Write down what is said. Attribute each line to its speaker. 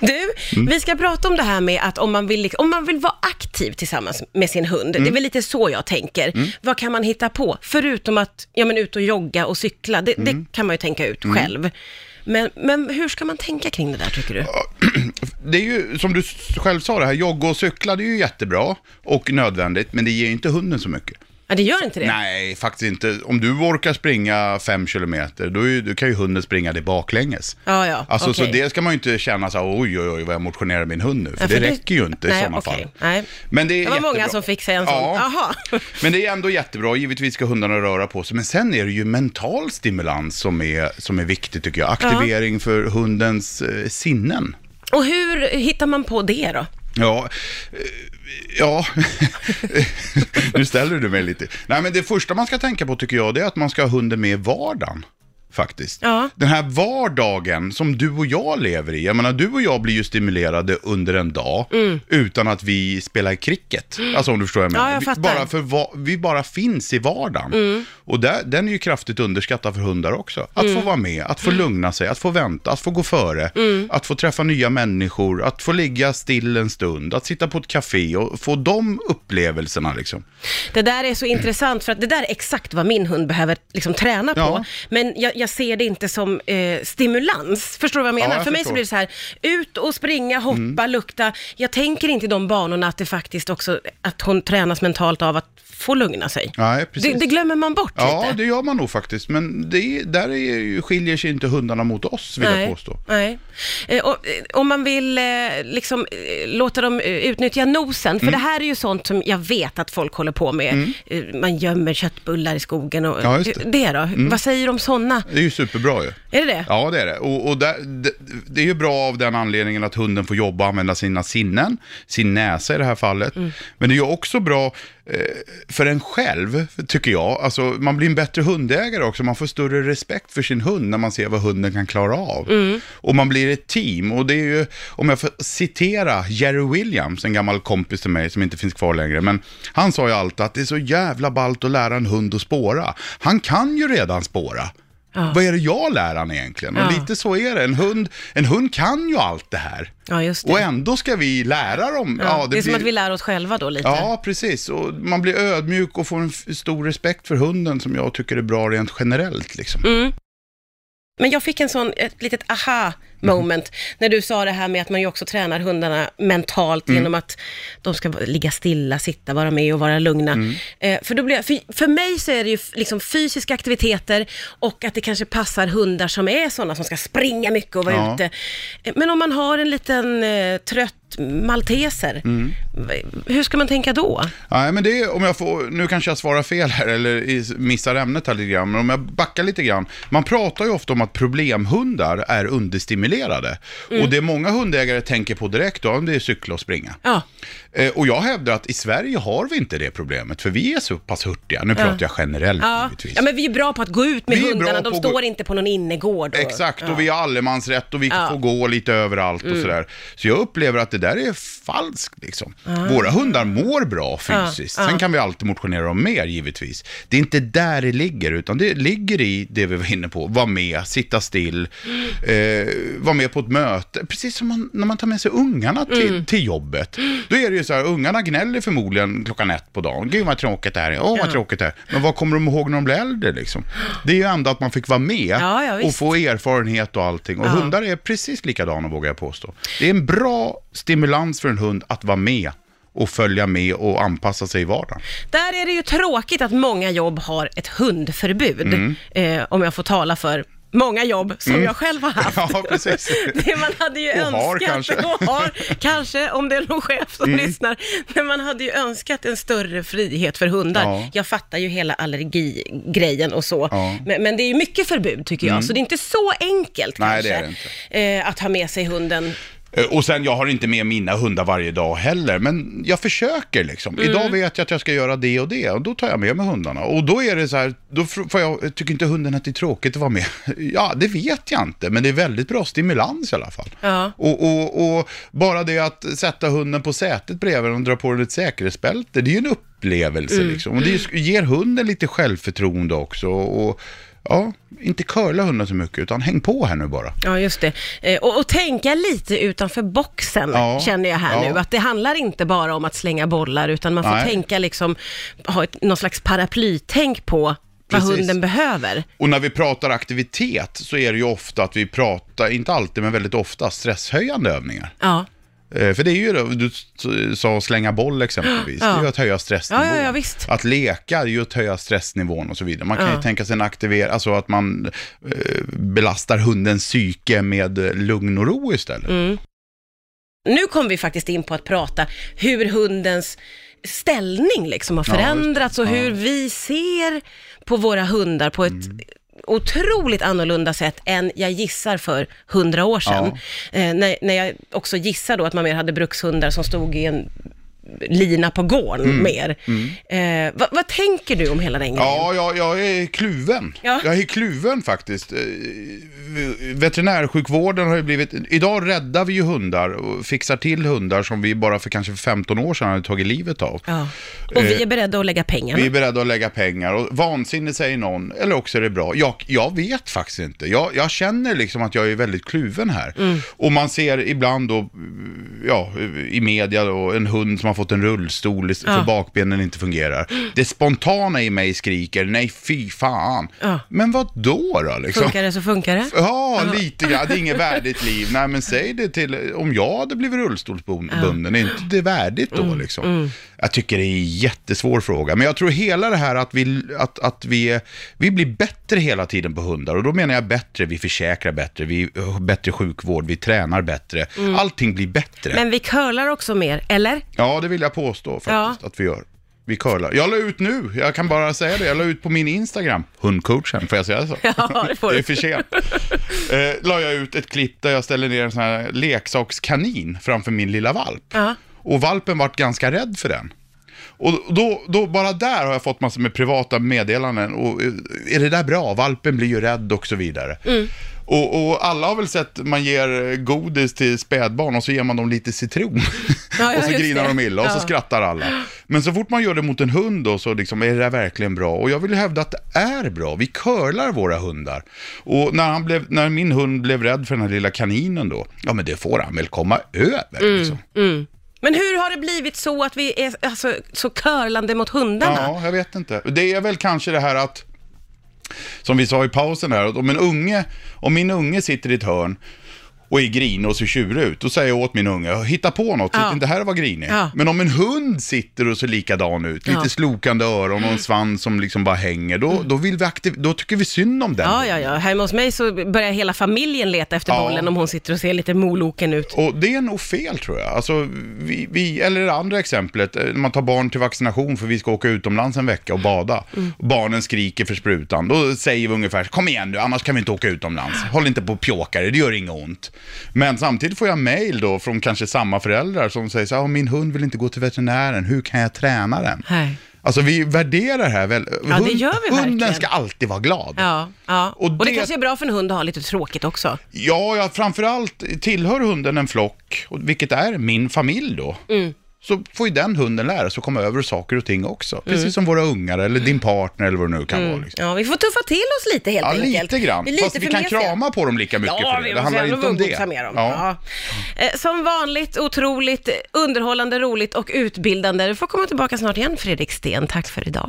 Speaker 1: Du,
Speaker 2: Mm.
Speaker 1: vi ska prata om det här med att om man vill, om man vill vara aktiv tillsammans med sin hund,
Speaker 2: Mm.
Speaker 1: det är väl lite så jag tänker. Vad kan man hitta på? Förutom att, ja men ut och jogga och cykla, det,
Speaker 2: Mm.
Speaker 1: det kan man ju tänka ut själv. Men, men hur ska man tänka kring det där tycker du?
Speaker 2: Det är ju, som du själv sa det här, jogga och cykla, det är ju jättebra och nödvändigt, men det ger ju inte hunden så mycket.
Speaker 1: Ja, det gör inte det?
Speaker 2: Nej, faktiskt inte. Om du orkar springa fem kilometer, då, är, då kan ju hunden springa det baklänges.
Speaker 1: Ja, ja,
Speaker 2: Alltså,
Speaker 1: okej.
Speaker 2: så det ska man ju inte känna så här, oj, oj, oj, vad jag motionerar min hund nu, för,
Speaker 1: Ja,
Speaker 2: det räcker ju inte i
Speaker 1: Nej,
Speaker 2: sådana
Speaker 1: okej.
Speaker 2: fall.
Speaker 1: Nej.
Speaker 2: Men det, är
Speaker 1: Det var många
Speaker 2: jättebra.
Speaker 1: som fick sig en sån.
Speaker 2: Ja. Men det är ändå jättebra, givetvis ska hundarna röra på sig. Men sen är det ju mental stimulans som är, som är viktigt tycker jag. Aktivering för hundens eh, sinnen.
Speaker 1: Och hur hittar man på det då?
Speaker 2: Ja, eh, ja. nu ställer du mig lite. Nej, men det första man ska tänka på tycker jag, det är att man ska ha hunden med i vardagen. Faktiskt.
Speaker 1: Ja.
Speaker 2: Den här vardagen som du och jag lever i. Jag menar, du och jag blir ju stimulerade under en dag utan att vi spelar cricket. Alltså om du förstår vad jag menar.
Speaker 1: Mm. Ja, jag
Speaker 2: Vi-
Speaker 1: fattar.
Speaker 2: bara för va- vi bara finns i vardagen.
Speaker 1: Mm.
Speaker 2: Och där, den är ju kraftigt underskattad för hundar också. Att
Speaker 1: Mm.
Speaker 2: få vara med, att få lugna sig, att få vänta, att få gå före,
Speaker 1: Mm.
Speaker 2: att få träffa nya människor, att få ligga still en stund, att sitta på ett café och få de upplevelserna liksom.
Speaker 1: Det där är så intressant för att det där är exakt vad min hund behöver liksom träna på.
Speaker 2: Ja.
Speaker 1: Men jag, jag ser det inte som eh, stimulans. Förstår du vad jag menar?
Speaker 2: jag
Speaker 1: för mig så blir det så här, ut och springa, hoppa, lukta. Jag tänker inte i de banorna att det faktiskt också, att hon tränas mentalt av att få lugna sig.
Speaker 2: Nej, precis.
Speaker 1: Det, det glömmer man bort
Speaker 2: Ja,
Speaker 1: lite.
Speaker 2: det gör man nog faktiskt. Men det, där är, skiljer sig inte hundarna mot oss, vill jag påstå.
Speaker 1: Nej. Eh, eh, om man vill eh, liksom, låta dem utnyttja nosen, för
Speaker 2: Mm.
Speaker 1: det här är ju sånt som jag vet att folk håller på med. Eh, man gömmer köttbullar i skogen och
Speaker 2: Ja, det. Mm.
Speaker 1: det då? Vad säger du om sådana?
Speaker 2: Det är ju superbra ju.
Speaker 1: Är det det?
Speaker 2: Ja, det är det. Och, och där, det, det är ju bra av den anledningen att hunden får jobba och använda sina sinnen, sin näsa i det här fallet.
Speaker 1: Mm.
Speaker 2: Men det är ju också bra eh, för en själv, tycker jag. Alltså, man blir en bättre hundägare också. Man får större respekt för sin hund när man ser vad hunden kan klara av.
Speaker 1: Mm.
Speaker 2: Och man blir ett team. Och det är ju, om jag får citera Jerry Williams, en gammal kompis till mig som inte finns kvar längre. Men han sa ju alltid att det är så jävla ballt att lära en hund att spåra. Han kan ju redan spåra. Vad är det jag lär han egentligen? Och
Speaker 1: Ja.
Speaker 2: lite så är det. En hund, en hund kan ju allt det här.
Speaker 1: Ja, just det.
Speaker 2: Och ändå ska vi lära dem.
Speaker 1: ja, det, är som
Speaker 2: blir-
Speaker 1: att vi lär oss själva då lite.
Speaker 2: Ja, precis. Och man blir ödmjuk och får en stor respekt för hunden som jag tycker är bra rent generellt. Liksom.
Speaker 1: Mm. Men jag fick en sån, ett litet aha moment när du sa det här med att man ju också tränar hundarna mentalt
Speaker 2: Mm.
Speaker 1: genom att de ska ligga stilla, sitta, vara med och vara lugna.
Speaker 2: Mm.
Speaker 1: Eh, för, då blir för, för mig så är det ju liksom fysiska aktiviteter och att det kanske passar hundar som är sådana som ska springa mycket och vara
Speaker 2: Ja.
Speaker 1: ute. Eh, Men om man har en liten eh, trött malteser,
Speaker 2: Mm.
Speaker 1: hur ska man tänka då?
Speaker 2: Nej, men det är, om jag får, nu kanske jag svarar fel här eller missar ämnet här lite grann, men om jag backar lite grann. Man pratar ju ofta om att problemhundar är understimulerade.
Speaker 1: Mm.
Speaker 2: Och det många hundägare tänker på direkt då, det är cykla och springa.
Speaker 1: Ja,
Speaker 2: Eh, och jag hävdar att i Sverige har vi inte det problemet, för vi är så pass hurtiga. Nu pratar jag generellt
Speaker 1: ja.
Speaker 2: givetvis.
Speaker 1: ja, men vi är bra på att gå ut med
Speaker 2: Vi
Speaker 1: hundarna, de
Speaker 2: att gå-
Speaker 1: står inte på någon innergård. Och,
Speaker 2: Exakt,
Speaker 1: ja.
Speaker 2: och vi har allemansrätt och vi
Speaker 1: Ja. Mm.
Speaker 2: får gå lite överallt och sådär. Så jag upplever att det där är falskt liksom. Våra hundar mår bra fysiskt.
Speaker 1: Ah.
Speaker 2: Sen kan vi alltid motionera om mer givetvis. Det är inte där det ligger, utan det ligger i det vi var inne på. Var med, sitta still,
Speaker 1: Mm.
Speaker 2: eh, vara med på ett möte. Precis som man, när man tar med sig ungarna till,
Speaker 1: Mm.
Speaker 2: till jobbet. Då är det ju så här, ungarna gnäller förmodligen klockan ett på dagen. Gud vad tråkigt det här är, åh vad
Speaker 1: Ja.
Speaker 2: tråkigt det här är. Men vad kommer de ihåg när de blir äldre liksom? Det är ju ändå att man fick vara med
Speaker 1: Ja, ja,
Speaker 2: och få erfarenhet och allting. Och hundar är precis likadana vågar jag påstå. Det är en bra stimulans för en hund att vara med och följa med och anpassa sig i vardagen.
Speaker 1: Där är det ju tråkigt att många jobb har ett hundförbud,
Speaker 2: Mm.
Speaker 1: eh, om jag får tala för många jobb som jag själv har haft.
Speaker 2: Ja, precis.
Speaker 1: Det man hade ju
Speaker 2: Och
Speaker 1: önskat,
Speaker 2: har kanske. Mm.
Speaker 1: och har, kanske, om det är någon chef som lyssnar, men man hade ju önskat en större frihet för hundar.
Speaker 2: Ja.
Speaker 1: Jag fattar ju hela allergigrejen och så,
Speaker 2: Ja. Mm.
Speaker 1: men, men det är ju mycket förbud tycker jag, så det är inte så enkelt
Speaker 2: Nej,
Speaker 1: kanske,
Speaker 2: det det
Speaker 1: Eh, att ha med sig hunden.
Speaker 2: Eh, Och sen, jag har inte med mina hundar varje dag heller, men jag försöker liksom.
Speaker 1: Mm.
Speaker 2: Idag vet jag att jag ska göra det och det, och då tar jag med mig hundarna. Och då är det så här, då får jag, tycker inte hunden att det är tråkigt att vara med? Ja, det vet jag inte, men det är väldigt bra stimulans i alla fall.
Speaker 1: Ja.
Speaker 2: Och, och, och bara det att sätta hunden på sätet bredvid och dra på den ett säkerhetsbälte, det är ju en upplevelse liksom. Och det ger hunden lite självförtroende också. Och ja, inte curla hunden så mycket, utan häng på här nu bara.
Speaker 1: Ja, just det. Eh, och, och tänka lite utanför boxen,
Speaker 2: Ja,
Speaker 1: känner jag här
Speaker 2: ja.
Speaker 1: nu. Att det handlar inte bara om att slänga bollar, utan man får
Speaker 2: Nej.
Speaker 1: tänka liksom, ha ett, någon slags paraplytänk på vad
Speaker 2: Precis.
Speaker 1: hunden behöver.
Speaker 2: Och när vi pratar aktivitet så är det ju ofta att vi pratar, inte alltid men väldigt ofta, stresshöjande övningar.
Speaker 1: Ja,
Speaker 2: För det är ju det, du sa slänga boll exempelvis,
Speaker 1: Ja.
Speaker 2: det är ju att höja stressnivån.
Speaker 1: Ja, ja.
Speaker 2: Att leka är ju att höja stressnivån och så vidare. Man kan ju tänka sig en aktivering, alltså att man eh, belastar hundens psyke med eh, lugn och ro istället.
Speaker 1: Mm. nu kom vi faktiskt in på att prata hur hundens ställning liksom har förändrats och hur vi ser på våra hundar på ett
Speaker 2: Mm.
Speaker 1: Otroligt annorlunda sätt än jag gissar för hundra år sedan. Eh, när, när jag också gissar då att man mer hade brukshundar som stod i en lina på gården
Speaker 2: Mm.
Speaker 1: mer. Eh, vad, vad tänker du om hela den grejen?
Speaker 2: Ja, jag, jag är kluven.
Speaker 1: Ja.
Speaker 2: Jag är kluven faktiskt. Eh, Veterinärsjukvården har ju blivit... Idag räddar vi ju hundar och fixar till hundar som vi bara för kanske 15 år sedan hade tagit livet av.
Speaker 1: Ja. Och vi är beredda att lägga pengarna.
Speaker 2: Vi är beredda att lägga pengar och vansinne säger någon, eller också är det bra. Jag, jag vet faktiskt inte. Jag, jag känner liksom att jag är väldigt kluven här.
Speaker 1: Mm.
Speaker 2: Och man ser ibland då, ja, i media då, en hund som har fått en rullstol för
Speaker 1: Ja.
Speaker 2: bakbenen inte fungerar. Det spontana i mig skriker, nej fy fan.
Speaker 1: Ja.
Speaker 2: Men vad då då liksom?
Speaker 1: Funkar det så funkar det.
Speaker 2: Ja, lite grann. Det är inget värdigt liv. Nej, men säg det till, om jag hade blivit rullstolsbunden, är inte det värdigt då
Speaker 1: Mm,
Speaker 2: liksom? Jag tycker det är en jättesvår fråga, men jag tror hela det här att vi, att, att vi, vi blir bättre hela tiden på hundar, och då menar jag bättre, vi försäkrar bättre, vi har bättre sjukvård, vi tränar bättre, allting blir bättre.
Speaker 1: Mm. Men vi curlar också mer, eller?
Speaker 2: Ja, det vill jag påstå faktiskt att vi gör. Vi curlar. Jag la ut nu, jag kan bara säga det, jag la ut på min Instagram, hundcoachen, får jag säga så?
Speaker 1: Ja, det får
Speaker 2: det
Speaker 1: du.
Speaker 2: är för sent. Eh, la jag ut ett klipp där jag ställer ner en sån här leksakskanin framför min lilla valp.
Speaker 1: Ja.
Speaker 2: Och valpen vart ganska rädd för den. Och då, då, bara där har jag fått massor med privata meddelanden. Och, eh, är det där bra? Valpen blir ju rädd och så vidare.
Speaker 1: Mm.
Speaker 2: Och, och alla har väl sett, man ger godis till spädbarn och så ger man dem lite citron.
Speaker 1: Ja, ja,
Speaker 2: och så grinar
Speaker 1: det.
Speaker 2: de illa och så
Speaker 1: Ja.
Speaker 2: skrattar alla. Men så fort man gör det mot en hund då, så liksom, är det där verkligen bra? Och jag vill hävda att det är bra. Vi curlar våra hundar. Och när, han blev, när min hund blev rädd för den här lilla kaninen då, ja men det får han väl komma över. Liksom.
Speaker 1: Men hur har det blivit så att vi är alltså, så curlande mot hundarna?
Speaker 2: Ja, jag vet inte. Det är väl kanske det här att, som vi sa i pausen här, att om en unge, om min unge sitter i ett hörn och är grinig och ser tjurig ut, då säger jag åt min unge, hitta på något,
Speaker 1: Ja.
Speaker 2: sitt inte här var grinig.
Speaker 1: Ja.
Speaker 2: Men om en hund sitter och ser likadan ut, lite
Speaker 1: Ja.
Speaker 2: slokande öron och en svans som liksom bara hänger, då, då, vill vi aktiv- då tycker vi synd om den.
Speaker 1: Ja, ja, ja. Hemma hos mig så börjar hela familjen leta efter
Speaker 2: Ja.
Speaker 1: bollen om hon sitter och ser lite moloken ut.
Speaker 2: Och det är nog fel tror jag. Alltså, vi, vi, eller det andra exemplet, eh, man tar barn till vaccination för vi ska åka utomlands en vecka och bada. Och barnen skriker för sprutan. Då säger vi ungefär, kom igen nu, annars kan vi inte åka utomlands. Håll inte på och pjåka det, det gör inget ont. Men samtidigt får jag mail då från kanske samma föräldrar som säger så här, "Ja, min hund vill inte gå till veterinären, hur kan jag träna den?
Speaker 1: Nej.
Speaker 2: Alltså vi värderar här väl,
Speaker 1: Ja, det gör vi
Speaker 2: hunden
Speaker 1: verkligen.
Speaker 2: ska alltid vara glad.
Speaker 1: Ja, ja.
Speaker 2: Och
Speaker 1: Och, det...
Speaker 2: det-
Speaker 1: kanske är bra för en hund att ha lite tråkigt också.
Speaker 2: Ja, ja, framförallt tillhör hunden en flock, vilket är min familj då.
Speaker 1: Mm.
Speaker 2: Så får ju den hunden lära sig att komma över saker och ting också.
Speaker 1: Mm.
Speaker 2: Precis som våra ungar eller din partner eller vad det nu kan vara. Liksom.
Speaker 1: Ja, vi får tuffa till oss lite helt
Speaker 2: Ja,
Speaker 1: enkelt.
Speaker 2: lite grann.
Speaker 1: Lite
Speaker 2: Fast vi kan krama på dem lika mycket
Speaker 1: Ja,
Speaker 2: för det. Det handlar inte om det.
Speaker 1: med dem.
Speaker 2: Ja.
Speaker 1: Ja. Eh, Som vanligt otroligt underhållande, roligt och utbildande. Du får komma tillbaka snart igen Fredrik Sten. Tack för idag.